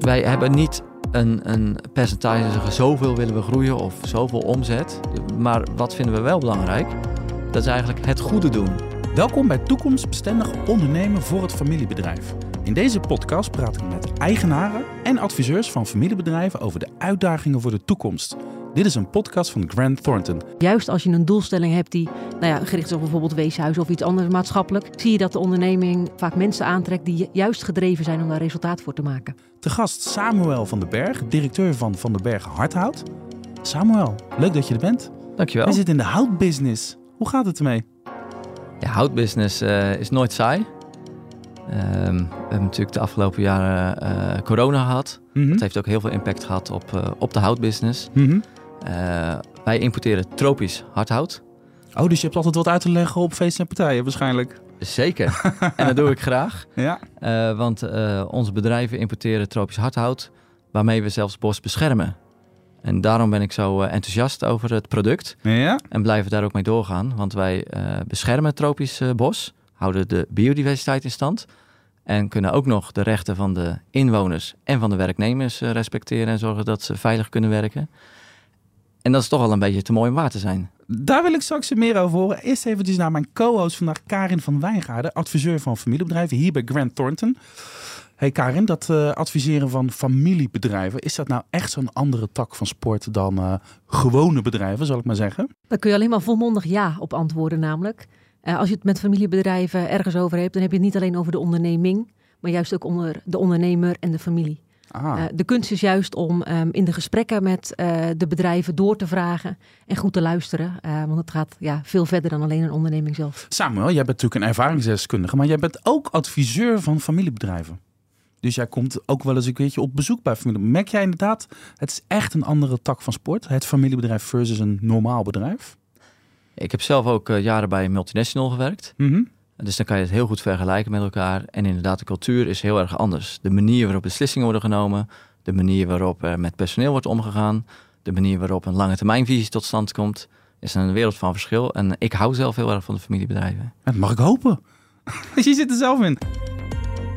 Wij hebben niet een, een percentage zeggen zoveel willen we groeien of zoveel omzet. Maar wat vinden we wel belangrijk? Dat is eigenlijk het goede doen. Welkom bij Toekomstbestendig Ondernemen voor het Familiebedrijf. In deze podcast praat ik met eigenaren en adviseurs van familiebedrijven over de uitdagingen voor de toekomst. Dit is een podcast van Grant Thornton. Juist als je een doelstelling hebt die nou ja, gericht is op bijvoorbeeld weeshuis of iets anders maatschappelijk, zie je dat de onderneming vaak mensen aantrekt die juist gedreven zijn om daar resultaat voor te maken. Te gast Samuel van den Berg, directeur van Van den Berg Hardhout. Samuel, leuk dat je er bent. Dankjewel. Je zit in de houtbusiness. Hoe gaat het ermee? Ja, houtbusiness uh, is nooit saai. Um, we hebben natuurlijk de afgelopen jaren uh, corona gehad. Mm -hmm. Dat heeft ook heel veel impact gehad op, uh, op de houtbusiness. Mm -hmm. Uh, wij importeren tropisch hardhout. Oh, dus je hebt altijd wat uit te leggen op feesten en partijen waarschijnlijk? Zeker. en dat doe ik graag. Ja. Uh, want uh, onze bedrijven importeren tropisch hardhout, waarmee we zelfs bos beschermen. En daarom ben ik zo enthousiast over het product. Ja. En blijven daar ook mee doorgaan. Want wij beschermen tropisch bos, houden de biodiversiteit in stand. En kunnen ook nog de rechten van de inwoners en van de werknemers respecteren en zorgen dat ze veilig kunnen werken. En dat is toch wel een beetje te mooi om waar te zijn. Daar wil ik straks meer over horen. Eerst eventjes naar mijn co-host vandaag, Karin van Wijngaarden, adviseur van familiebedrijven hier bij Grant Thornton. Hey Karin, dat uh, adviseren van familiebedrijven, is dat nou echt zo'n andere tak van sport dan uh, gewone bedrijven, zal ik maar zeggen? Daar kun je alleen maar volmondig ja op antwoorden namelijk. Uh, als je het met familiebedrijven ergens over hebt, dan heb je het niet alleen over de onderneming, maar juist ook onder de ondernemer en de familie. Ah. Uh, de kunst is juist om um, in de gesprekken met uh, de bedrijven door te vragen en goed te luisteren. Uh, want het gaat ja, veel verder dan alleen een onderneming zelf. Samuel, jij bent natuurlijk een ervaringsdeskundige, maar jij bent ook adviseur van familiebedrijven. Dus jij komt ook wel eens een keertje op bezoek bij familie. Merk jij inderdaad, het is echt een andere tak van sport. Het familiebedrijf versus een normaal bedrijf. Ik heb zelf ook jaren bij een multinational gewerkt. Mm -hmm. Dus dan kan je het heel goed vergelijken met elkaar. En inderdaad, de cultuur is heel erg anders. De manier waarop beslissingen worden genomen, de manier waarop er met personeel wordt omgegaan, de manier waarop een lange termijnvisie tot stand komt, is een wereld van verschil. En ik hou zelf heel erg van de familiebedrijven. Dat mag ik hopen. je zit er zelf in.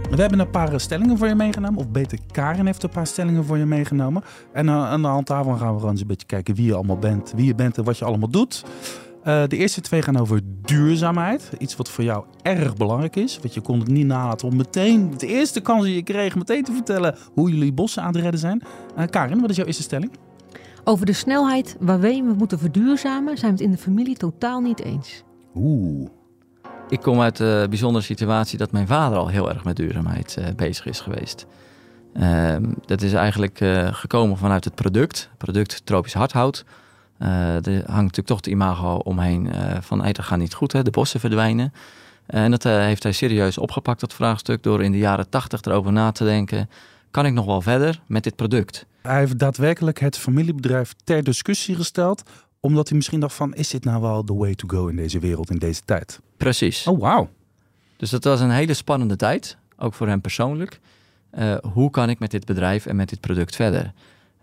We hebben een paar stellingen voor je meegenomen. Of beter, Karin heeft een paar stellingen voor je meegenomen. En uh, aan de hand daarvan gaan we gewoon eens een beetje kijken wie je allemaal bent, wie je bent en wat je allemaal doet. Uh, de eerste twee gaan over duurzaamheid. Iets wat voor jou erg belangrijk is. Want je kon het niet nalaten om meteen, de eerste kans die je kreeg, meteen te vertellen hoe jullie bossen aan het redden zijn. Uh, Karin, wat is jouw eerste stelling? Over de snelheid waarmee we moeten verduurzamen zijn we het in de familie totaal niet eens. Oeh. Ik kom uit de bijzondere situatie dat mijn vader al heel erg met duurzaamheid uh, bezig is geweest. Uh, dat is eigenlijk uh, gekomen vanuit het product, product tropisch hardhout. Uh, er hangt natuurlijk toch de imago omheen uh, van hey, dat gaat niet goed, hè, de bossen verdwijnen. Uh, en dat heeft hij serieus opgepakt, dat vraagstuk, door in de jaren tachtig erover na te denken. Kan ik nog wel verder met dit product? Hij heeft daadwerkelijk het familiebedrijf ter discussie gesteld, omdat hij misschien dacht van, is dit nou wel the way to go in deze wereld, in deze tijd? Precies. Oh, wauw. Dus dat was een hele spannende tijd, ook voor hem persoonlijk. hoe kan ik met dit bedrijf en met dit product verder?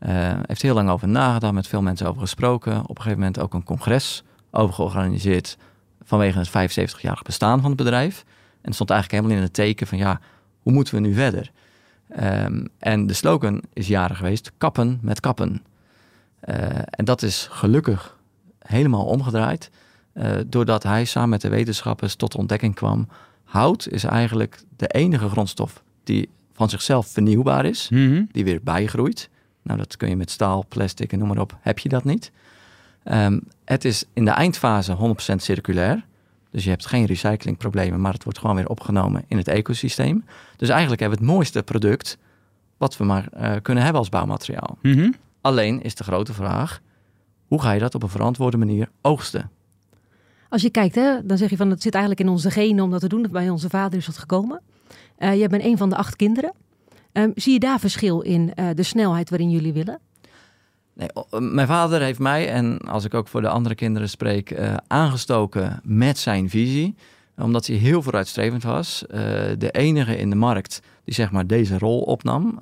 Uh, heeft heel lang over nagedacht, met veel mensen over gesproken. Op een gegeven moment ook een congres over georganiseerd vanwege het 75-jarig bestaan van het bedrijf. En het stond eigenlijk helemaal in het teken van ja, hoe moeten we nu verder? Um, en de slogan is jaren geweest, kappen met kappen. Uh, en dat is gelukkig helemaal omgedraaid, uh, doordat hij samen met de wetenschappers tot de ontdekking kwam, hout is eigenlijk de enige grondstof die van zichzelf vernieuwbaar is, mm -hmm. die weer bijgroeit. Nou, dat kun je met staal, plastic en noem maar op. Heb je dat niet? Um, het is in de eindfase 100% circulair. Dus je hebt geen recyclingproblemen, maar het wordt gewoon weer opgenomen in het ecosysteem. Dus eigenlijk hebben we het mooiste product wat we maar uh, kunnen hebben als bouwmateriaal. Mm -hmm. Alleen is de grote vraag, hoe ga je dat op een verantwoorde manier oogsten? Als je kijkt, hè, dan zeg je van het zit eigenlijk in onze genen om dat te doen. Bij onze vader is dat gekomen. Uh, je bent een van de acht kinderen. Um, zie je daar verschil in uh, de snelheid waarin jullie willen? Nee, mijn vader heeft mij, en als ik ook voor de andere kinderen spreek, uh, aangestoken met zijn visie. Omdat hij heel vooruitstrevend was. De enige in de markt die zeg maar deze rol opnam.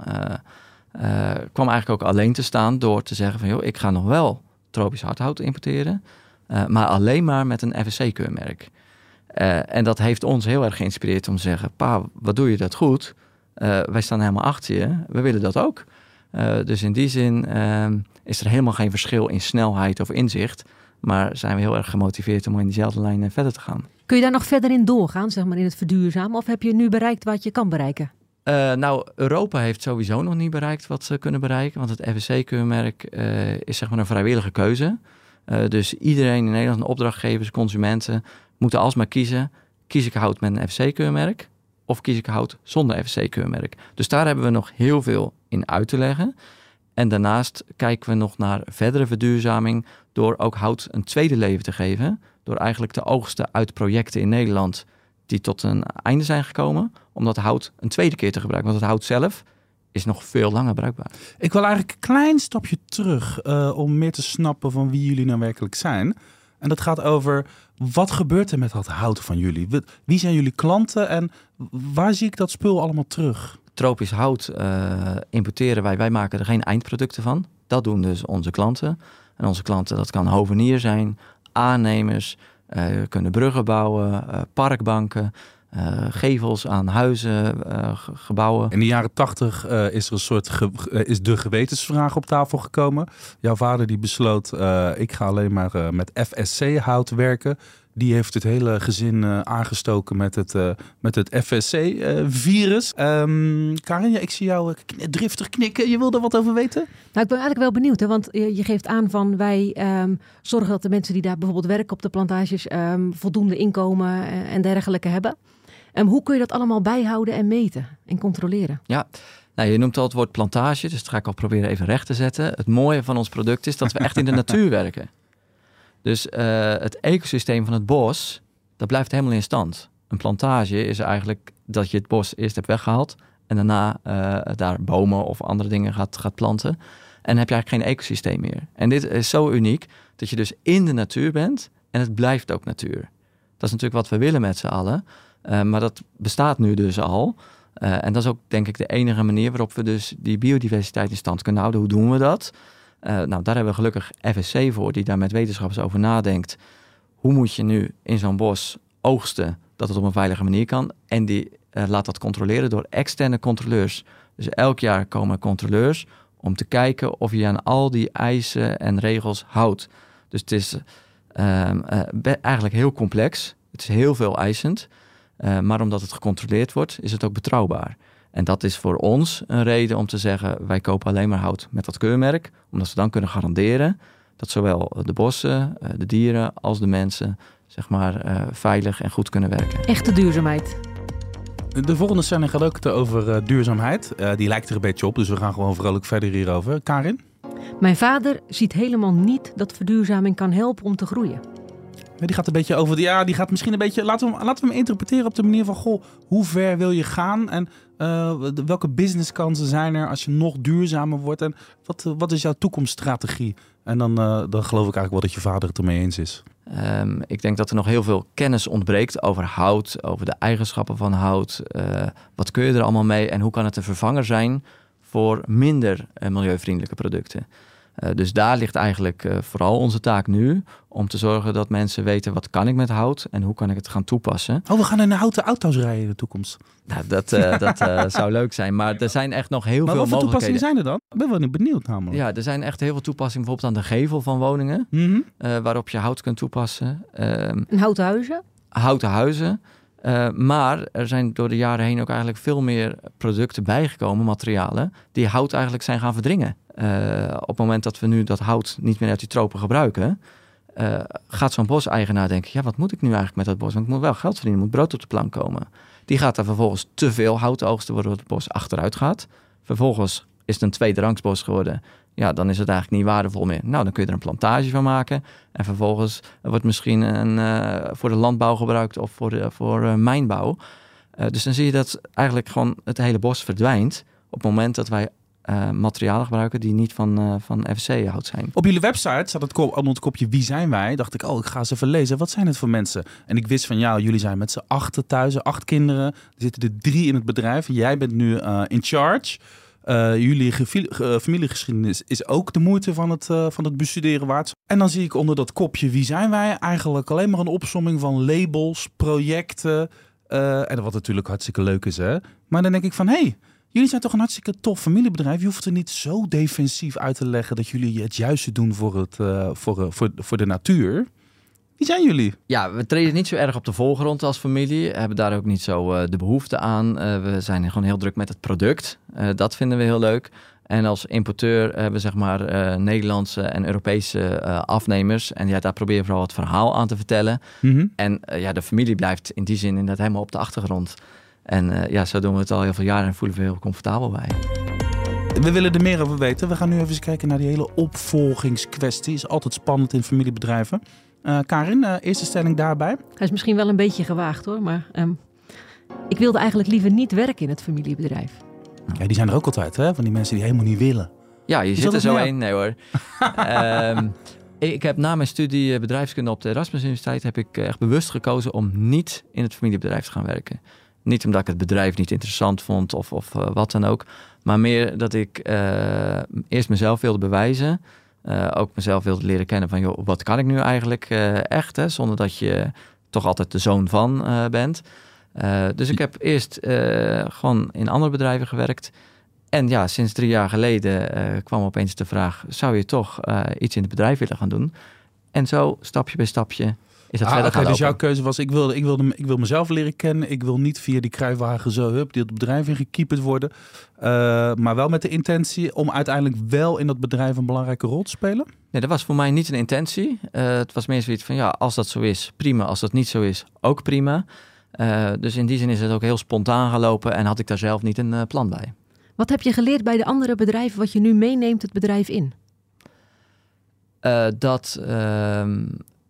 kwam eigenlijk ook alleen te staan door te zeggen van... joh, ik ga nog wel tropisch hardhout importeren. maar alleen maar met een FSC-keurmerk. en dat heeft ons heel erg geïnspireerd om te zeggen... pa, wat doe je dat goed... eh, wij staan helemaal achter je. We willen dat ook. Eh, dus in die zin ehm, is er helemaal geen verschil in snelheid of inzicht. Maar zijn we heel erg gemotiveerd om in diezelfde lijn eh, verder te gaan. Kun je daar nog verder in doorgaan, zeg maar, in het verduurzamen? Of heb je nu bereikt wat je kan bereiken? Uh, nou, Europa heeft sowieso nog niet bereikt wat ze kunnen bereiken. Want het FSC-keurmerk uh, is zeg maar een vrijwillige keuze. Uh, dus iedereen in Nederland, opdrachtgevers, consumenten, moeten alsmaar kiezen. Kies ik hout met een FSC-keurmerk of kies ik hout zonder FSC-keurmerk? Dus daar hebben we nog heel veel in uit te leggen. En daarnaast kijken we nog naar verdere verduurzaming door ook hout een tweede leven te geven. Door eigenlijk te oogsten uit projecten in Nederland die tot een einde zijn gekomen. Om dat hout een tweede keer te gebruiken. Want het hout zelf is nog veel langer bruikbaar. Ik wil eigenlijk een klein stapje terug uh, om meer te snappen van wie jullie nou werkelijk zijn. En dat gaat over wat gebeurt er met dat hout van jullie? Wie zijn jullie klanten en waar zie ik dat spul allemaal terug? Tropisch hout uh, importeren wij. Wij maken er geen eindproducten van. Dat doen dus onze klanten. En onze klanten, dat kan hovenier zijn, aannemers, uh, kunnen bruggen bouwen, uh, parkbanken, uh, gevels aan huizen, gebouwen. In de jaren tachtig is er een soort ge is de gewetensvraag op tafel gekomen. Jouw vader die besloot, ik ga alleen maar met FSC hout werken. Die heeft het hele gezin uh, aangestoken met het, uh, met het FSC-virus. Uh, um, Karin, ja, ik zie jou driftig knikken. Je wil er wat over weten? Nou, ik ben eigenlijk wel benieuwd. Hè, want je, je geeft aan van wij um, zorgen dat de mensen die daar bijvoorbeeld werken op de plantages... Um, voldoende inkomen en dergelijke hebben. Hoe kun je dat allemaal bijhouden en meten en controleren? Ja, nou, je noemt al het woord plantage, dus dat ga ik al proberen even recht te zetten. Het mooie van ons product is dat we echt in de natuur werken. Dus uh, het ecosysteem van het bos, dat blijft helemaal in stand. Een plantage is eigenlijk dat je het bos eerst hebt weggehaald en daarna uh, daar bomen of andere dingen gaat, gaat planten. En dan heb je eigenlijk geen ecosysteem meer. En dit is zo uniek dat je dus in de natuur bent en het blijft ook natuur. Dat is natuurlijk wat we willen met z'n allen. Uh, maar dat bestaat nu dus al. Uh, en dat is ook denk ik de enige manier waarop we dus die biodiversiteit in stand kunnen houden. Hoe doen we dat? Uh, nou, daar hebben we gelukkig FSC voor, die daar met wetenschappers over nadenkt. Hoe moet je nu in zo'n bos oogsten dat het op een veilige manier kan? En die laat dat controleren door externe controleurs. Dus elk jaar komen controleurs om te kijken of je aan al die eisen en regels houdt. Dus het is uh, eigenlijk heel complex. Het is heel veel eisend. Maar omdat het gecontroleerd wordt, is het ook betrouwbaar. En dat is voor ons een reden om te zeggen: wij kopen alleen maar hout met dat keurmerk, omdat we dan kunnen garanderen dat zowel de bossen, de dieren als de mensen zeg maar uh, veilig en goed kunnen werken. Echte duurzaamheid. De volgende stelling gaat ook over uh, duurzaamheid. Uh, die lijkt er een beetje op, dus we gaan gewoon vrolijk verder hierover. Karin? Mijn vader ziet helemaal niet dat verduurzaming kan helpen om te groeien. Die gaat een beetje over. Ja, die gaat misschien een beetje. Laten we, hem, laten we hem interpreteren op de manier van: goh, hoe ver wil je gaan? En uh, welke businesskansen zijn er als je nog duurzamer wordt? En wat, wat is jouw toekomststrategie? En dan, uh, dan geloof ik eigenlijk wel dat je vader het ermee eens is. Um, ik denk dat er nog heel veel kennis ontbreekt over hout, over de eigenschappen van hout. Wat kun je er allemaal mee en hoe kan het een vervanger zijn voor minder milieuvriendelijke producten? Uh, dus daar ligt eigenlijk uh, vooral onze taak nu om te zorgen dat mensen weten wat kan ik met hout en hoe kan ik het gaan toepassen. Oh, we gaan in houten auto's rijden in de toekomst. Nou, dat uh, dat zou leuk zijn, maar er zijn echt nog heel maar veel wat voor mogelijkheden. toepassingen zijn er dan? Ik ben wel niet benieuwd namelijk. Ja, er zijn echt heel veel toepassingen, bijvoorbeeld aan de gevel van woningen, mm -hmm. waarop je hout kunt toepassen. Ehm, en houten huizen? Houten huizen. Uh, maar er zijn door de jaren heen ook eigenlijk veel meer producten bijgekomen, materialen, die hout eigenlijk zijn gaan verdringen. Uh, op het moment dat we nu dat hout niet meer uit die tropen gebruiken, uh, gaat zo'n boseigenaar denken: ja, wat moet ik nu eigenlijk met dat bos? Want ik moet wel geld verdienen, moet brood op de plank komen. Die gaat daar vervolgens te veel hout oogsten, waardoor het bos achteruit gaat. Vervolgens is het een tweederangsbos geworden. Ja, dan is het eigenlijk niet waardevol meer. Nou, dan kun je er een plantage van maken. En vervolgens wordt misschien een, uh, voor de landbouw gebruikt of voor, voor uh, mijnbouw. Uh, dus dan zie je dat eigenlijk gewoon het hele bos verdwijnt op het moment dat wij materialen gebruiken die niet van, uh, van FSC-hout zijn. Op jullie website staat het kop, onder het kopje Wie zijn wij? Dacht ik, oh, ik ga eens even lezen. Wat zijn het voor mensen? En ik wist van, ja, jullie zijn met z'n achten thuis, acht kinderen. Er zitten er drie in het bedrijf. Jij bent nu in charge. Uh, jullie familiegeschiedenis is ook de moeite van het, uh, van het bestuderen waard. En dan zie ik onder dat kopje Wie zijn wij? Eigenlijk alleen maar een opsomming van labels, projecten. En wat natuurlijk hartstikke leuk is, hè? Maar dan denk ik van, hé, hey, Jullie zijn toch een hartstikke tof familiebedrijf. Je hoeft er niet zo defensief uit te leggen dat jullie het juiste doen voor, het, voor, voor, voor de natuur. Wie zijn jullie? Ja, we treden niet zo erg op de voorgrond als familie. Hebben daar ook niet zo uh, de behoefte aan. Uh, we zijn gewoon heel druk met het product. Uh, dat vinden we heel leuk. En als importeur hebben we zeg maar Nederlandse en Europese afnemers. En ja, daar proberen we vooral het verhaal aan te vertellen. Mm -hmm. En ja, de familie blijft in die zin inderdaad helemaal op de achtergrond. En ja, zo doen we het al heel veel jaren en voelen we heel comfortabel bij. We willen er meer over weten. We gaan nu even eens kijken naar die hele opvolgingskwestie. Is altijd spannend in familiebedrijven. Uh, Karin, uh, eerste stelling daarbij. Hij is misschien wel een beetje gewaagd hoor, maar um, ik wilde eigenlijk liever niet werken in het familiebedrijf. Ja, die zijn er ook altijd, hè? Van die mensen die helemaal niet willen. Ja, je Is zit er zo in. Nee hoor. um, ik heb na mijn studie eh, bedrijfskunde op de Erasmus Universiteit heb ik echt bewust gekozen om niet in het familiebedrijf te gaan werken. Niet omdat ik het bedrijf niet interessant vond of, of uh, wat dan ook, maar meer dat ik uh, eerst mezelf wilde bewijzen. Uh, ook mezelf wilde leren kennen van, joh, wat kan ik nu eigenlijk uh, echt, hè, zonder dat je toch altijd de zoon van uh, bent. dus ik heb eerst gewoon in andere bedrijven gewerkt. En ja, sinds drie jaar geleden kwam opeens de vraag, zou je toch iets in het bedrijf willen gaan doen? En zo, stapje bij stapje, is dat ah, verder okay, gaan Dus jouw keuze was, ik wil, ik, wil, ik wil mezelf leren kennen. Ik wil niet via die kruiwagen zo, hup, die het bedrijf in gekieperd worden. Uh, maar wel met de intentie om uiteindelijk wel in dat bedrijf een belangrijke rol te spelen? Nee, dat was voor mij niet een intentie. Uh, het was meer zoiets van, ja, als dat zo is, prima. Als dat niet zo is, ook prima. Uh, dus in die zin is het ook heel spontaan gelopen en had ik daar zelf niet een uh, plan bij. Wat heb je geleerd bij de andere bedrijven wat je nu meeneemt het bedrijf in? Uh, dat ehm,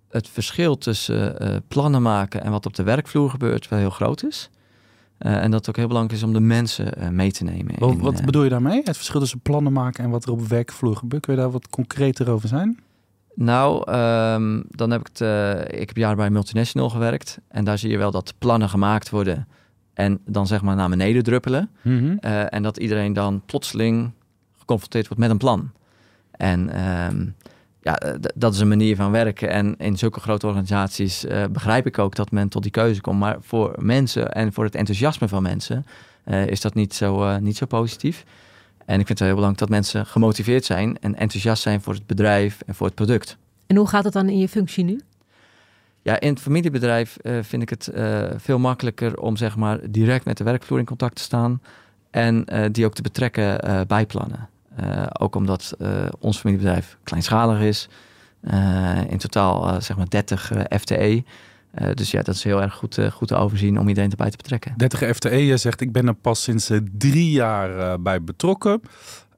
het verschil tussen uh, plannen maken en wat op de werkvloer gebeurt wel heel groot is. Uh, en dat het ook heel belangrijk is om de mensen uh, mee te nemen. Wat, in, wat bedoel je daarmee? Het verschil tussen plannen maken en wat er op de werkvloer gebeurt. Kun je daar wat concreter over zijn? Nou, um, dan heb ik het. Ik heb jaren bij multinational gewerkt. En daar zie je wel dat plannen gemaakt worden. En dan zeg maar naar beneden druppelen. Mm -hmm. en dat iedereen dan plotseling geconfronteerd wordt met een plan. En um, ja, dat is een manier van werken. En in zulke grote organisaties uh, begrijp ik ook dat men tot die keuze komt. Maar voor mensen en voor het enthousiasme van mensen uh, is dat niet zo, uh, niet zo positief. En ik vind het heel belangrijk dat mensen gemotiveerd zijn en enthousiast zijn voor het bedrijf en voor het product. En hoe gaat het dan in je functie nu? Ja, in het familiebedrijf vind ik het veel makkelijker om zeg maar direct met de werkvloer in contact te staan en die ook te betrekken bij plannen. Uh, ook omdat uh, ons familiebedrijf kleinschalig is. Uh, in totaal zeg maar 30 FTE. dus ja, dat is heel erg goed, goed te overzien om iedereen erbij te betrekken. 30 FTE, je zegt ik ben er pas sinds drie jaar bij betrokken.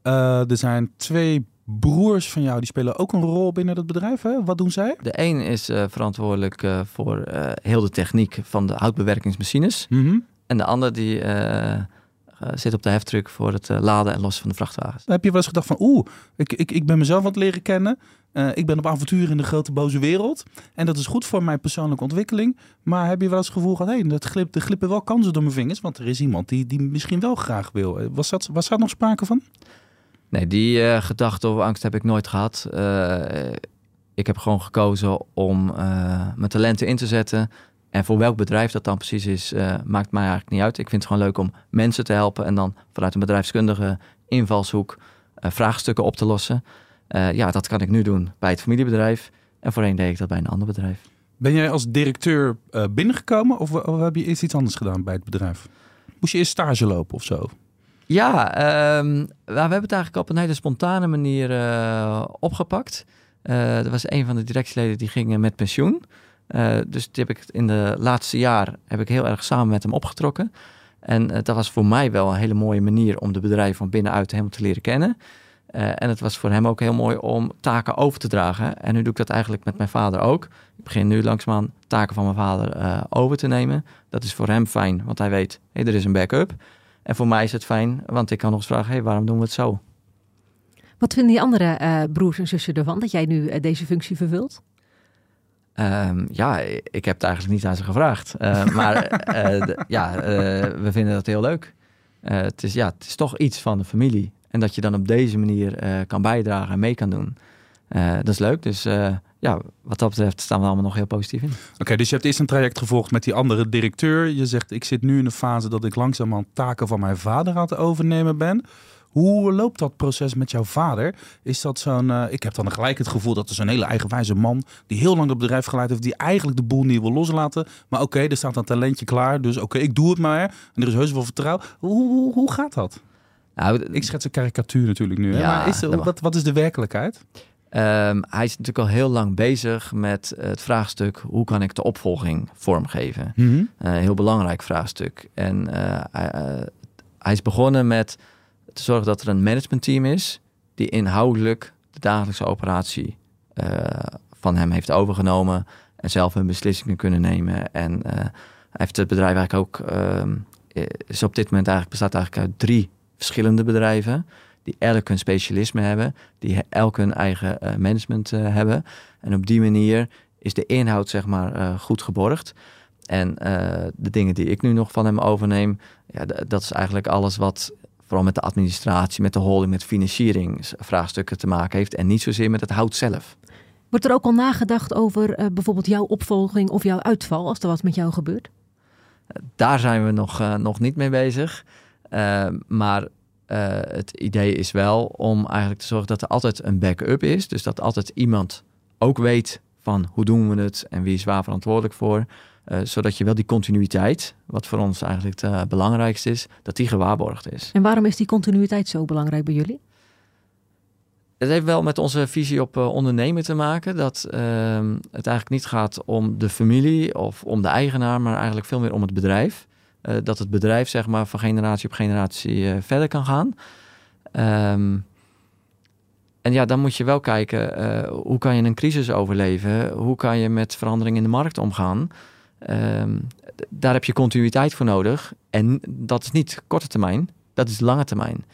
er zijn twee broers van jou, die spelen ook een rol binnen dat bedrijf. Hè? Wat doen zij? De een is verantwoordelijk voor heel de techniek van de houtbewerkingsmachines. Mm -hmm. En de ander die zit op de heftruck voor het uh, laden en lossen van de vrachtwagens. Heb je wel eens gedacht van, oeh, ik, ik, ik ben mezelf aan het leren kennen. Uh, ik ben op avontuur in de grote boze wereld. En dat is goed voor mijn persoonlijke ontwikkeling. Maar heb je wel eens het gevoel gehad, hé, hey, glip, er glippen wel kansen door mijn vingers. Want er is iemand die, die misschien wel graag wil. Was, dat, was daar nog sprake van? Nee, die uh, gedachte of angst heb ik nooit gehad. Uh, ik heb gewoon gekozen om mijn talenten in te zetten. En voor welk bedrijf dat dan precies is, uh, maakt mij eigenlijk niet uit. Ik vind het gewoon leuk om mensen te helpen en dan vanuit een bedrijfskundige invalshoek uh, vraagstukken op te lossen. Uh, ja, dat kan ik nu doen bij het familiebedrijf. En voorheen deed ik dat bij een ander bedrijf. Ben jij als directeur binnengekomen of, of, heb je eerst iets anders gedaan bij het bedrijf? Moest je eerst stage lopen of zo? Ja, um, we hebben het eigenlijk op een hele spontane manier opgepakt. er was een van de directieleden die ging met pensioen. Uh, dus heb ik in de laatste jaar heb ik heel erg samen met hem opgetrokken. En uh, dat was voor mij wel een hele mooie manier om de bedrijf van binnenuit helemaal te leren kennen. Uh, en het was voor hem ook heel mooi om taken over te dragen. En nu doe ik dat eigenlijk met mijn vader ook. Ik begin nu langzaam taken van mijn vader over te nemen. Dat is voor hem fijn, want hij weet, hey, er is een backup. En voor mij is het fijn, want ik kan nog eens vragen, hey, waarom doen we het zo? Wat vinden die andere broers en zussen ervan dat jij nu deze functie vervult? Um, ja, ik heb het eigenlijk niet aan ze gevraagd. Uh, maar de, ja, uh, we vinden dat heel leuk. het, is, ja, het is toch iets van de familie. En dat je dan op deze manier kan bijdragen en mee kan doen. dat is leuk. Dus ja, wat dat betreft staan we allemaal nog heel positief in. Oké, dus je hebt eerst een traject gevolgd met die andere directeur. Je zegt, ik zit nu in de fase dat ik langzaamaan taken van mijn vader aan het overnemen ben. Hoe loopt dat proces met jouw vader? Is dat zo'n. eh, ik heb dan gelijk het gevoel dat er zo'n hele eigenwijze man. die heel lang het bedrijf geleid heeft. die eigenlijk de boel niet wil loslaten. Maar oké, er staat een talentje klaar. Dus oké, ik doe het maar. En er is heus wel vertrouwen. Hoe, hoe, hoe gaat dat? Nou, Ik schets een karikatuur natuurlijk nu. Hè? Ja, maar is wat, wat is de werkelijkheid? Ehm, hij is natuurlijk al heel lang bezig met het vraagstuk: hoe kan ik de opvolging vormgeven? Een heel belangrijk vraagstuk. En hij, eh, hij is begonnen met te zorgen dat er een managementteam is die inhoudelijk de dagelijkse operatie eh, van hem heeft overgenomen en zelf hun beslissingen kunnen nemen. En eh, hij heeft het bedrijf eigenlijk ook, ehm, is op dit moment eigenlijk bestaat eigenlijk uit drie verschillende bedrijven die elk hun specialisme hebben, die elk hun eigen eh, management eh, hebben. En op die manier is de inhoud zeg maar eh, goed geborgd. En eh, de dingen die ik nu nog van hem overneem, ja, dat is eigenlijk alles wat vooral met de administratie, met de holding, met financiering vraagstukken te maken heeft. En niet zozeer met het hout zelf. Wordt er ook al nagedacht over eh, bijvoorbeeld jouw opvolging of jouw uitval als er wat met jou gebeurt? Daar zijn we nog, eh, nog niet mee bezig. Eh, maar het idee is wel om eigenlijk te zorgen dat er altijd een backup is. Dus dat altijd iemand ook weet van hoe doen we het en wie is waar verantwoordelijk voor. Eh, zodat je wel die continuïteit, wat voor ons eigenlijk het eh, belangrijkste is, dat die gewaarborgd is. En waarom is die continuïteit zo belangrijk bij jullie? Het heeft wel met onze visie op eh, ondernemen te maken. Dat ehm, het eigenlijk niet gaat om de familie of om de eigenaar, maar eigenlijk veel meer om het bedrijf. Dat het bedrijf zeg maar van generatie op generatie verder kan gaan. Ehm, en ja, dan moet je wel kijken, hoe kan je een crisis overleven? Hoe kan je met verandering in de markt omgaan? Ehm, daar heb je continuïteit voor nodig. En dat is niet korte termijn, dat is lange termijn.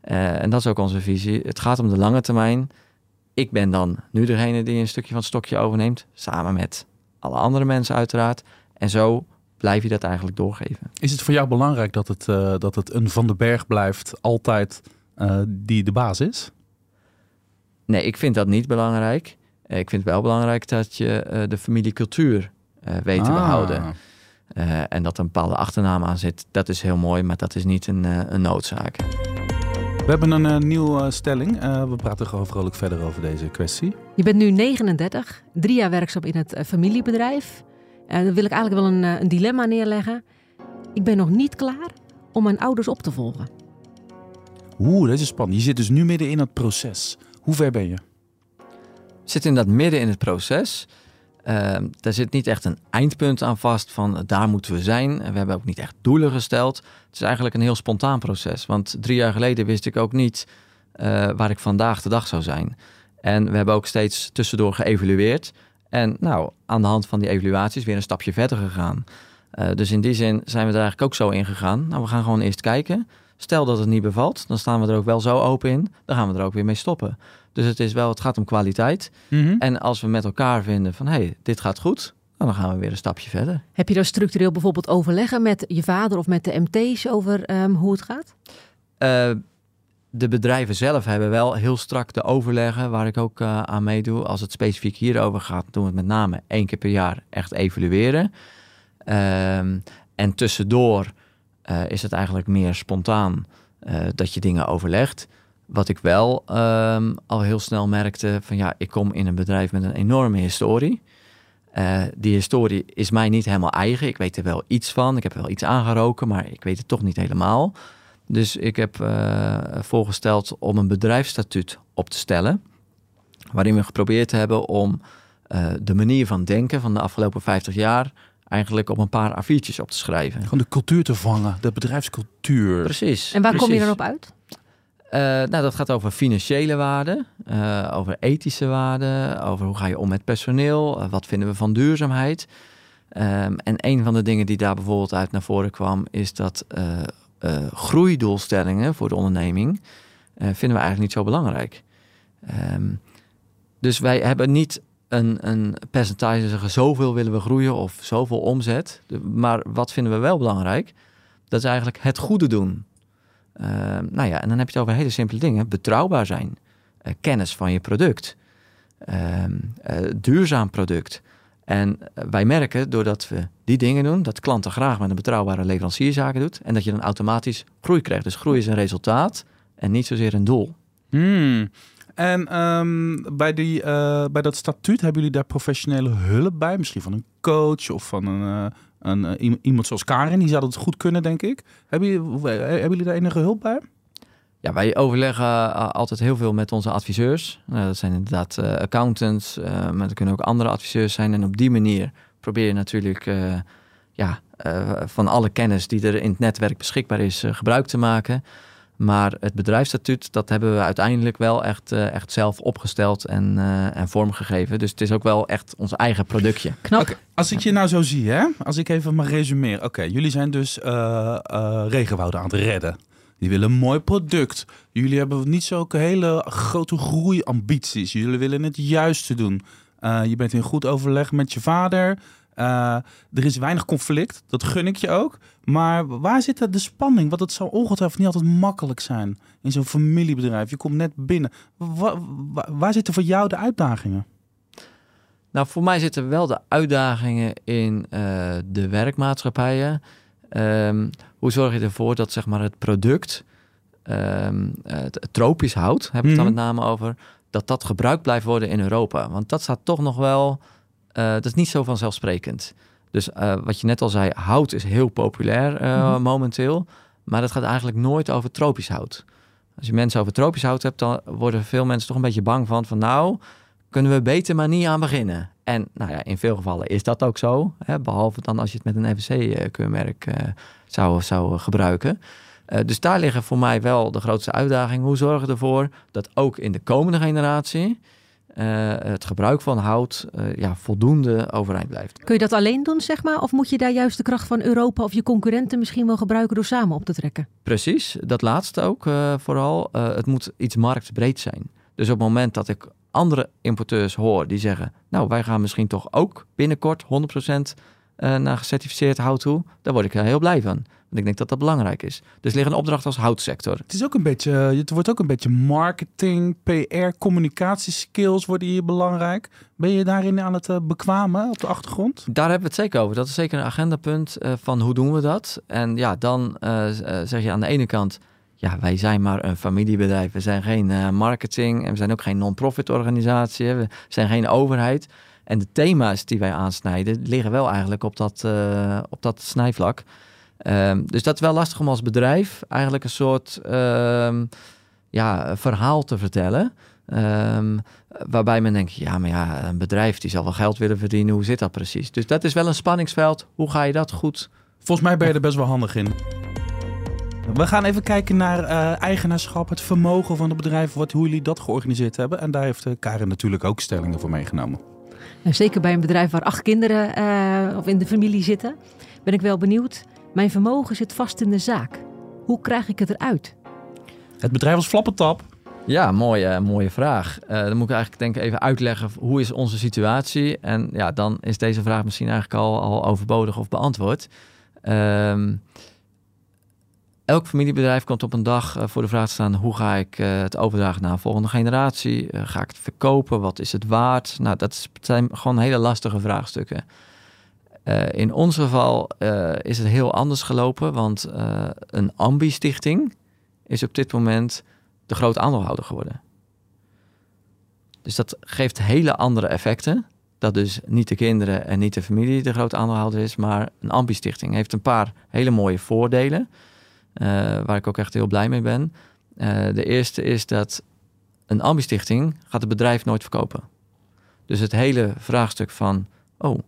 Eh, en dat is ook onze visie. Het gaat om de lange termijn. Ik ben dan nu degene die een stukje van het stokje overneemt, samen met alle andere mensen uiteraard. En zo blijf je dat eigenlijk doorgeven. Is het voor jou belangrijk dat het, eh, dat het een Van den Berg blijft, altijd eh, die de baas is? Nee, ik vind dat niet belangrijk. Ik vind het wel belangrijk dat je de familiecultuur eh, weet te Ah. behouden. Eh, en dat er een bepaalde achternaam aan zit, dat is heel mooi, maar dat is niet een, eh, een noodzaak. We hebben een eh, nieuwe stelling. Eh, we praten gewoon vrolijk verder over deze kwestie. Je bent nu 39, drie jaar werkzaam in het familiebedrijf. En dan wil ik eigenlijk wel een, eh, een dilemma neerleggen. Ik ben nog niet klaar om mijn ouders op te volgen. Oeh, deze is spannend. Je zit dus nu midden in het proces. Hoe ver ben je? zit in dat midden in het proces. Ehm, daar zit niet echt een eindpunt aan vast van eh, daar moeten we zijn. We hebben ook niet echt doelen gesteld. Het is eigenlijk een heel spontaan proces. Want drie jaar geleden wist ik ook niet eh, waar ik vandaag de dag zou zijn. En we hebben ook steeds tussendoor geëvalueerd. En nou, aan de hand van die evaluaties weer een stapje verder gegaan. Eh, dus in die zin zijn we er eigenlijk ook zo in gegaan. Nou, we gaan gewoon eerst kijken. Stel dat het niet bevalt, dan staan we er ook wel zo open in. Dan gaan we er ook weer mee stoppen. Dus het, is wel, het gaat om kwaliteit. En als we met elkaar vinden van hé, hey, dit gaat goed, nou, dan gaan we weer een stapje verder. Heb je daar structureel bijvoorbeeld overleggen met je vader of met de MT's over ehm, hoe het gaat? Eh, de bedrijven zelf hebben wel heel strak de overleggen waar ik ook eh, aan meedoe. Als het specifiek hierover gaat, doen we het met name één keer per jaar echt evalueren. Ehm, en tussendoor eh, is het eigenlijk meer spontaan eh, dat je dingen overlegt. Wat ik wel ehm, al heel snel merkte, van ja, ik kom in een bedrijf met een enorme historie. Eh, die historie is mij niet helemaal eigen. Ik weet er wel iets van. Ik heb er wel iets aangeroken, maar ik weet het toch niet helemaal. Dus ik heb eh, voorgesteld om een bedrijfsstatuut op te stellen. Waarin we geprobeerd hebben om eh, de manier van denken van de afgelopen 50 jaar eigenlijk op een paar A4'tjes op te schrijven. Gewoon de cultuur te vangen, de bedrijfscultuur. Precies. En waar kom je dan op uit? Eh, nou, dat gaat over financiële waarden, eh, over ethische waarden, over hoe ga je om met personeel, eh, wat vinden we van duurzaamheid. Ehm, en een van de dingen die daar bijvoorbeeld uit naar voren kwam, is dat groeidoelstellingen voor de onderneming vinden we eigenlijk niet zo belangrijk. Ehm, dus wij hebben niet een, een percentage zeggen zoveel willen we groeien of zoveel omzet. Maar wat vinden we wel belangrijk? Dat is eigenlijk het goede doen. Ehm, nou ja, en dan heb je het over hele simpele dingen. Betrouwbaar zijn. Eh, kennis van je product. ehm, eh, duurzaam product. En eh, wij merken doordat we die dingen doen, dat klanten graag met een betrouwbare leverancier zaken doet. En dat je dan automatisch groei krijgt. Dus groei is een resultaat en niet zozeer een doel. Hmm. En ehm, bij, die, bij dat statuut hebben jullie daar professionele hulp bij? Misschien van een coach of van een, eh, iem- iemand zoals Karin. Die zou dat goed kunnen, denk ik. Hebben jullie, eh, hebben jullie daar enige hulp bij? Ja, wij overleggen altijd heel veel met onze adviseurs. Dat zijn inderdaad accountants, maar dat kunnen ook andere adviseurs zijn. En op die manier probeer je natuurlijk ja, van alle kennis die er in het netwerk beschikbaar is, gebruik te maken. Maar het bedrijfsstatuut, dat hebben we uiteindelijk wel echt, uh, echt zelf opgesteld en, uh, en vormgegeven. Dus het is ook wel echt ons eigen productje. Knap. Okay. Als ik je nou zo zie, hè? als ik even mag resumeren. Oké, okay, jullie zijn dus uh, regenwouden aan het redden. Die willen een mooi product. Jullie hebben niet zulke hele grote groeiambities. Jullie willen het juiste doen. Uh, je bent in goed overleg met je vader. Uh, er is weinig conflict. Dat gun ik je ook. Maar waar zit de spanning? Want het zal ongetwijfeld niet altijd makkelijk zijn in zo'n familiebedrijf. Je komt net binnen. Waar, zitten voor jou de uitdagingen? Nou, voor mij zitten wel de uitdagingen in uh, de werkmaatschappijen. Um, hoe zorg je ervoor dat zeg maar, het product, um, het tropisch hout, heb ik het mm -hmm. dan met name over, dat dat gebruikt blijft worden in Europa? Want dat staat toch nog wel, uh, dat is niet zo vanzelfsprekend. Dus uh, wat je net al zei, hout is heel populair uh, mm -hmm. momenteel, maar dat gaat eigenlijk nooit over tropisch hout. Als je mensen over tropisch hout hebt, dan worden veel mensen toch een beetje bang van, van nou, kunnen we beter maar niet aan beginnen. En nou ja, in veel gevallen is dat ook zo. Hè, behalve dan als je het met een FSC-keurmerk zou, zou gebruiken. Dus daar liggen voor mij wel de grootste uitdagingen. Hoe zorgen we ervoor dat ook in de komende generatie uh, het gebruik van hout ja, voldoende overeind blijft? Kun je dat alleen doen, zeg maar? Of moet je daar juist de kracht van Europa of je concurrenten misschien wel gebruiken door samen op te trekken? Precies, dat laatste ook vooral. het moet iets marktbreed zijn. Dus op het moment dat ik andere importeurs hoor die zeggen: Nou, wij gaan misschien toch ook binnenkort 100% uh, naar gecertificeerd hout toe. Daar word ik heel blij van. Want ik denk dat dat belangrijk is. Dus ligt een opdracht als houtsector. Het is ook een beetje, het wordt ook een beetje marketing, PR, communicatieskills worden hier belangrijk. Ben je daarin aan het uh, bekwamen op de achtergrond? Daar hebben we het zeker over. Dat is zeker een agendapunt uh, van hoe doen we dat. En ja, dan zeg je aan de ene kant ja, wij zijn maar een familiebedrijf. We zijn geen uh, marketing en we zijn ook geen non-profit organisatie. We zijn geen overheid. En de thema's die wij aansnijden liggen wel eigenlijk op dat, uh, op dat snijvlak. Um, dus dat is wel lastig om als bedrijf eigenlijk een soort um, ja, verhaal te vertellen. Um, waarbij men denkt, ja, maar ja, een bedrijf die zal wel geld willen verdienen. Hoe zit dat precies? Dus dat is wel een spanningsveld. Hoe ga je dat goed? Volgens mij ben je er best wel handig in. We gaan even kijken naar uh, eigenaarschap, het vermogen van het bedrijf, wat, hoe jullie dat georganiseerd hebben. En daar heeft uh, Karin natuurlijk ook stellingen voor meegenomen. Nou, zeker bij een bedrijf waar acht kinderen uh, of in de familie zitten, ben ik wel benieuwd. Mijn vermogen zit vast in de zaak. Hoe krijg ik het eruit? Het bedrijf was flappentap. Ja, mooie, mooie vraag. Uh, dan moet ik eigenlijk denk ik even uitleggen hoe is onze situatie. En ja, dan is deze vraag misschien eigenlijk al, al overbodig of beantwoord. Uh, elk familiebedrijf komt op een dag uh, voor de vraag te staan: hoe ga ik uh, het overdragen naar een volgende generatie? Uh, ga ik het verkopen? Wat is het waard? Nou, dat zijn gewoon hele lastige vraagstukken. Eh, in ons geval is het heel anders gelopen, want een Ambi-stichting is op dit moment de grote aandeelhouder geworden. Dus dat geeft hele andere effecten. Dat dus niet de kinderen en niet de familie de grote aandeelhouder is, maar een Ambi-stichting heeft een paar hele mooie voordelen. Waar ik ook echt heel blij mee ben. De eerste is dat een ambistichting gaat het bedrijf nooit verkopen. Dus het hele vraagstuk van, oh,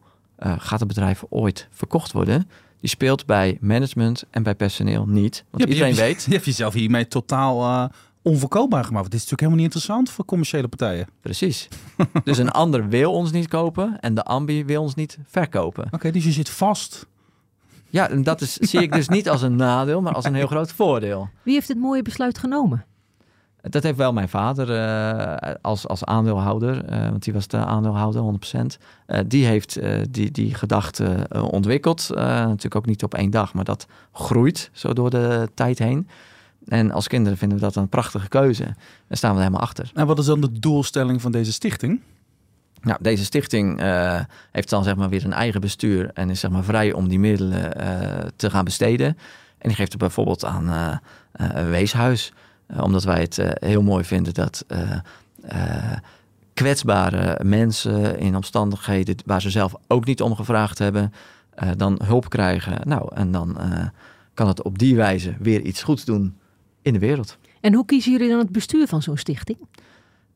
uh, gaat het bedrijf ooit verkocht worden? Die speelt bij management en bij personeel niet. Want je iedereen je, weet... Je hebt jezelf hiermee totaal onverkoopbaar gemaakt. Dit is natuurlijk helemaal niet interessant voor commerciële partijen. Precies. dus een ander wil ons niet kopen en de ambi wil ons niet verkopen. Oké, okay, dus je zit vast. Ja, en dat is, zie ik dus niet als een nadeel, maar als een heel groot voordeel. Wie heeft het mooie besluit genomen? Dat heeft wel mijn vader uh, als, als aandeelhouder, uh, want die was de aandeelhouder 100%. Uh, die heeft die, die gedachte ontwikkeld. natuurlijk ook niet op één dag, maar dat groeit zo door de tijd heen. En als kinderen vinden we dat een prachtige keuze. Daar staan we er helemaal achter. En wat is dan de doelstelling van deze stichting? Nou, deze stichting uh, heeft dan zeg maar weer een eigen bestuur en is zeg maar vrij om die middelen uh, te gaan besteden. En die geeft het bijvoorbeeld aan uh, een weeshuis, omdat wij het heel mooi vinden dat kwetsbare mensen in omstandigheden waar ze zelf ook niet om gevraagd hebben, dan hulp krijgen. Nou, en dan kan het op die wijze weer iets goeds doen in de wereld. En hoe kiezen jullie dan het bestuur van zo'n stichting?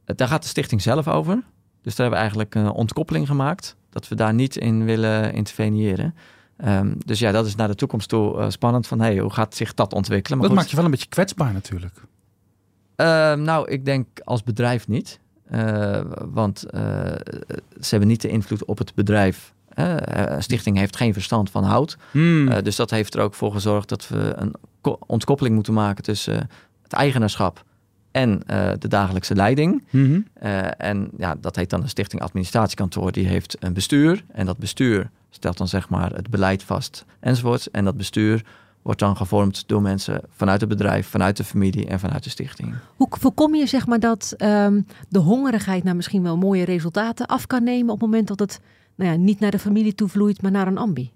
Daar gaat de stichting zelf over. Dus daar hebben we eigenlijk een ontkoppeling gemaakt. Dat we daar niet in willen interveneren. Um, dus ja, dat is naar de toekomst toe uh, spannend. Van hey, hoe gaat zich dat ontwikkelen? Maar dat maakt je wel een beetje kwetsbaar natuurlijk. Uh, nou, ik denk als bedrijf niet. Uh, want ze hebben niet de invloed op het bedrijf. een stichting heeft geen verstand van hout. Hmm. dus dat heeft er ook voor gezorgd dat we een ontkoppeling moeten maken tussen het eigenaarschap en de dagelijkse leiding. -hmm. uh, en ja, dat heet dan een stichting administratiekantoor. Die heeft een bestuur en dat bestuur stelt dan zeg maar het beleid vast enzovoorts. En dat bestuur wordt dan gevormd door mensen vanuit het bedrijf, vanuit de familie en vanuit de stichting. Hoe voorkom je zeg maar dat um, de hongerigheid naar misschien wel mooie resultaten af kan nemen op het moment dat het nou ja, niet naar de familie toe vloeit, maar naar een ambi?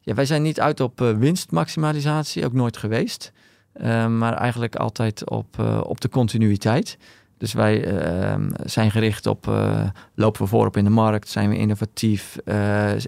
Ja, wij zijn niet uit op uh, winstmaximalisatie, ook nooit geweest. Uh, maar eigenlijk altijd op, uh, op de continuïteit. Dus wij uh, zijn gericht op uh, lopen we voorop in de markt, zijn we innovatief,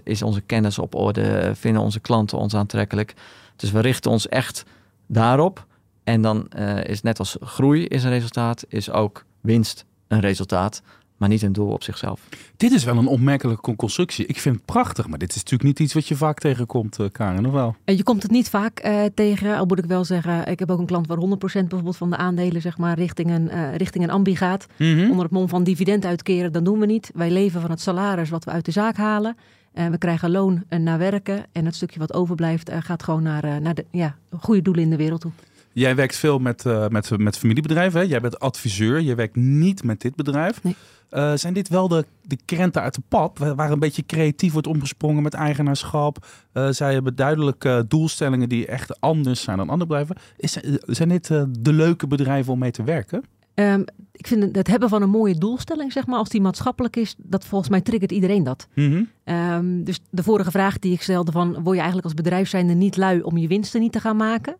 is onze kennis op orde, vinden onze klanten ons aantrekkelijk. Dus we richten ons echt daarop. En dan is net als groei is een resultaat, is ook winst een resultaat maar niet een doel op zichzelf. Dit is wel een opmerkelijke constructie. Ik vind het prachtig, maar dit is natuurlijk niet iets wat je vaak tegenkomt, uh, Karen, of wel? Je komt het niet vaak uh, tegen, al moet ik wel zeggen. Ik heb ook een klant waar 100% bijvoorbeeld van de aandelen zeg maar, richting, een, uh, richting een ambi gaat. Mm -hmm. Onder het mom van dividend uitkeren, dat doen we niet. Wij leven van het salaris wat we uit de zaak halen. En we krijgen loon naar werken. En het stukje wat overblijft gaat gewoon naar, naar de ja, goede doelen in de wereld toe. Jij werkt veel met, met, met familiebedrijven. Hè? Jij bent adviseur. Je werkt niet met dit bedrijf. Nee. Uh, zijn dit wel de, de krenten uit de pap, waar een beetje creatief wordt omgesprongen met eigenaarschap? Uh, zij hebben duidelijke doelstellingen die echt anders zijn dan andere bedrijven. Is, zijn dit de leuke bedrijven om mee te werken? Um, ik vind het hebben van een mooie doelstelling, zeg maar, als die maatschappelijk is, dat volgens mij triggert iedereen dat. Mm -hmm. um, dus de vorige vraag die ik stelde van, word je eigenlijk als bedrijf zijnde niet lui om je winsten niet te gaan maken?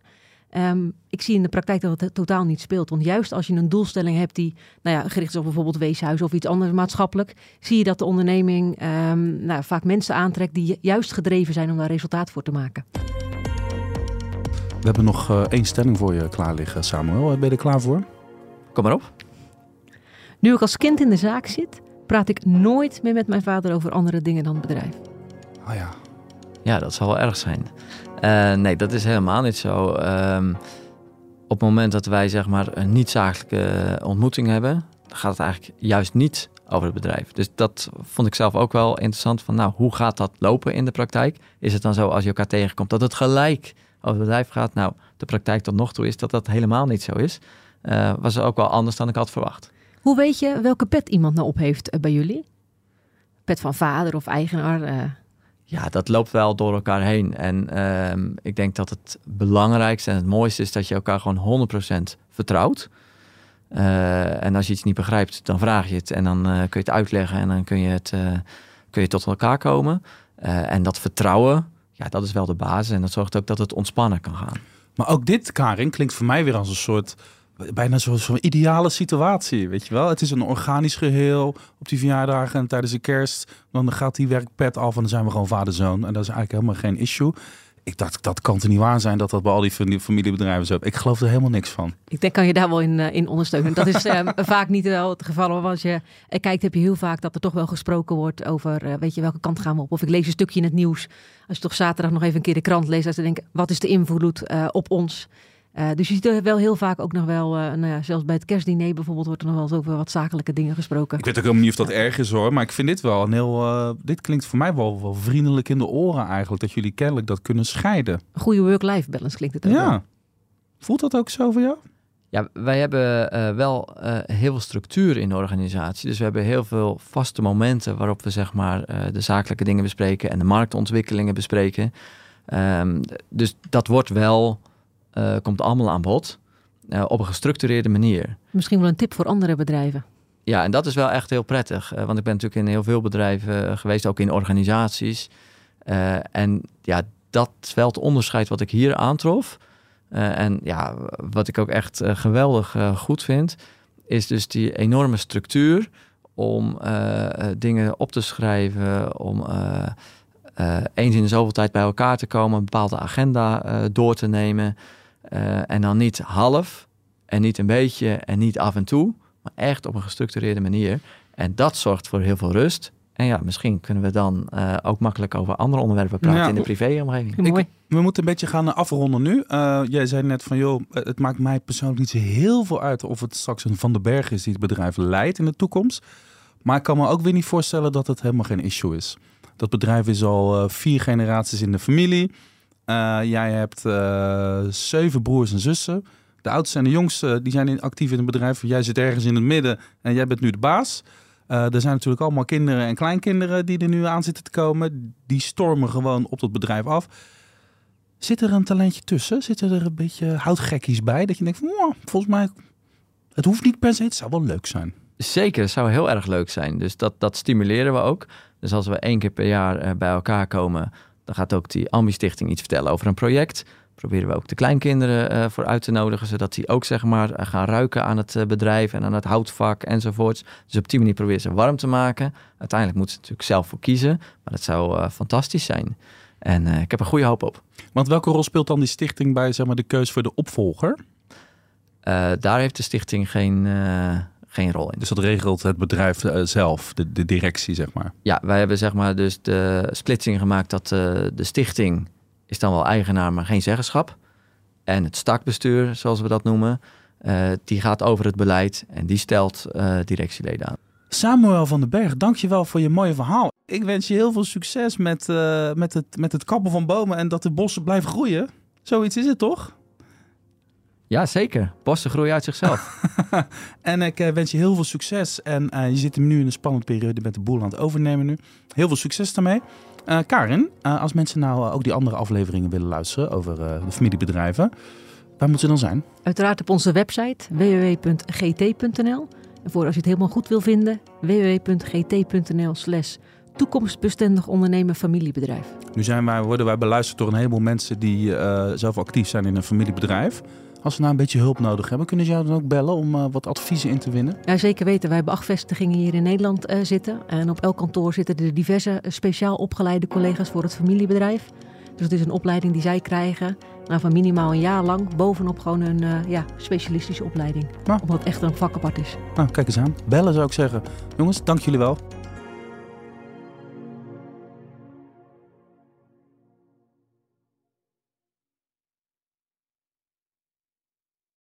Um, ik zie in de praktijk dat het totaal niet speelt. Want juist als je een doelstelling hebt die nou ja, gericht is op bijvoorbeeld weeshuis of iets anders maatschappelijk, zie je dat de onderneming um, nou, vaak mensen aantrekt die juist gedreven zijn om daar resultaat voor te maken. We hebben nog uh, één stelling voor je klaar liggen, Samuel. Ben je er klaar voor? Kom maar op. Nu ik als kind in de zaak zit, praat ik nooit meer met mijn vader over andere dingen dan het bedrijf. Ah ja. Ja, dat zal wel erg zijn. Uh, nee, dat is helemaal niet zo. Um, op het moment dat wij zeg maar een niet-zakelijke ontmoeting hebben, dan gaat het eigenlijk juist niet over het bedrijf. Dus dat vond ik zelf ook wel interessant. Van nou, hoe gaat dat lopen in de praktijk? Is het dan zo als je elkaar tegenkomt dat het gelijk over het bedrijf gaat? Nou, de praktijk tot nog toe is dat dat helemaal niet zo is. Uh, was ook wel anders dan ik had verwacht. Hoe weet je welke pet iemand nou op heeft bij jullie? Pet van vader of eigenaar? Uh... Ja, dat loopt wel door elkaar heen. En uh, ik denk dat het belangrijkste en het mooiste is dat je elkaar gewoon 100% vertrouwt. Uh, en als je iets niet begrijpt, dan vraag je het en dan uh, kun je het uitleggen en dan kun je, het, uh, kun je tot elkaar komen. en dat vertrouwen, ja, dat is wel de basis en dat zorgt ook dat het ontspannen kan gaan. Maar ook dit, Karin, klinkt voor mij weer als een soort bijna zo'n zo ideale situatie, weet je wel. Het is een organisch geheel op die verjaardagen en tijdens de kerst. Dan gaat die werkpet af en dan zijn we gewoon vader-zoon. En dat is eigenlijk helemaal geen issue. Ik dacht, dat kan toch niet waar zijn dat dat bij al die familiebedrijven zo Ik geloof er helemaal niks van. Ik denk, kan je daar wel in, uh, in ondersteunen. Dat is uh, vaak niet wel het geval. Maar als je kijkt, heb je heel vaak dat er toch wel gesproken wordt over, uh, weet je, welke kant gaan we op? Of ik lees een stukje in het nieuws. Als je toch zaterdag nog even een keer de krant leest, als je denkt, wat is de invloed op ons? Uh, dus je ziet er wel heel vaak ook nog wel, uh, nou ja, zelfs bij het kerstdiner bijvoorbeeld, wordt er nog wel eens over wat zakelijke dingen gesproken. Ik weet ook helemaal niet of dat erg is hoor, maar ik vind dit wel een heel, uh, dit klinkt voor mij wel, wel vriendelijk in de oren eigenlijk, dat jullie kennelijk dat kunnen scheiden. Een goede work-life balance klinkt het ook Ja. Wel. Voelt dat ook zo voor jou? Ja, wij hebben uh, wel uh, heel veel structuur in de organisatie. Dus we hebben heel veel vaste momenten waarop we zeg maar uh, de zakelijke dingen bespreken en de marktontwikkelingen bespreken. Um, dus dat wordt wel uh, komt allemaal aan bod uh, op een gestructureerde manier. Misschien wel een tip voor andere bedrijven. Ja, en dat is wel echt heel prettig. eh, want ik ben natuurlijk in heel veel bedrijven eh, geweest, ook in organisaties. Eh, en ja, dat is wel het onderscheid wat ik hier aantrof. Eh, en ja, wat ik ook echt eh, geweldig eh, goed vind, is dus die enorme structuur om eh, eh, dingen op te schrijven, om eh, eh, eens in de zoveel tijd bij elkaar te komen, een bepaalde agenda eh, door te nemen. Eh, en dan niet half en niet een beetje en niet af en toe, maar echt op een gestructureerde manier. En dat zorgt voor heel veel rust. En ja, misschien kunnen we dan eh, ook makkelijk over andere onderwerpen praten Ja. in de privéomgeving. Mooi. We moeten een beetje gaan afronden nu. Eh, jij zei net van, joh, het maakt mij persoonlijk niet zo heel veel uit of het straks een Van den Berg is die het bedrijf leidt in de toekomst. Maar ik kan me ook weer niet voorstellen dat het helemaal geen issue is. Dat bedrijf is al eh, vier generaties in de familie. Eh, jij hebt eh, zeven broers en zussen. De oudste en de jongste die zijn in- actief in het bedrijf. Jij zit ergens in het midden en jij bent nu de baas. Eh, er zijn natuurlijk allemaal kinderen en kleinkinderen die er nu aan zitten te komen. Die stormen gewoon op dat bedrijf af. Zit er een talentje tussen? Zitten er een beetje houtgekkies bij? Dat je denkt van, "Mwah, volgens mij, het hoeft niet per se, het zou wel leuk zijn. Zeker, het zou heel erg leuk zijn. Dus dat, dat stimuleren we ook. Dus als we één keer per jaar bij elkaar komen, dan gaat ook die Ambi-stichting iets vertellen over een project. Proberen we ook de kleinkinderen eh, voor uit te nodigen, zodat die ook zeg maar eh, gaan ruiken aan het eh, bedrijf en aan het houtvak enzovoorts. Dus op die manier proberen ze warm te maken. Uiteindelijk moeten ze natuurlijk zelf voor kiezen, maar dat zou fantastisch zijn. En ik heb er goede hoop op. Want welke rol speelt dan die stichting bij zeg maar, de keus voor de opvolger? Daar heeft de stichting geen, geen rol in. Dus dat regelt het bedrijf eh, zelf, de, de directie zeg maar. Ja, wij hebben zeg maar dus de splitsing gemaakt dat eh, de stichting is dan wel eigenaar, maar geen zeggenschap. En het stakbestuur, zoals we dat noemen, eh, die gaat over het beleid en die stelt eh, directieleden aan. Samuel van den Berg, dankjewel voor je mooie verhaal. Ik wens je heel veel succes met, eh, met, het, met het kappen van bomen en dat de bossen blijven groeien. Zoiets is het toch? Ja, zeker. Bossen groeien uit zichzelf. En ik eh, wens je heel veel succes. En eh, je zit nu in een spannende periode. Je bent de boel aan het overnemen nu. Heel veel succes daarmee. Eh, Karin, eh, als mensen nou ook die andere afleveringen willen luisteren over eh, de familiebedrijven. Waar moeten ze dan zijn? Uiteraard op onze website www.gt.nl. En voor als je het helemaal goed wil vinden, www.gt.nl slash toekomstbestendig ondernemen familiebedrijf. Nu zijn wij, worden wij beluisterd door een heleboel mensen die eh, zelf actief zijn in een familiebedrijf. Als ze nou een beetje hulp nodig hebben, kunnen ze jou dan ook bellen om eh, wat adviezen in te winnen? Ja, zeker weten. Wij hebben acht vestigingen hier in Nederland eh, zitten. En op elk kantoor zitten er diverse eh, speciaal opgeleide collega's voor het familiebedrijf. Dus het is een opleiding die zij krijgen. Nou, van minimaal een jaar lang bovenop gewoon een ja, specialistische opleiding. Ja. Omdat het echt een vak apart is. Nou, kijk eens aan. Bellen zou ik zeggen. Jongens, dank jullie wel.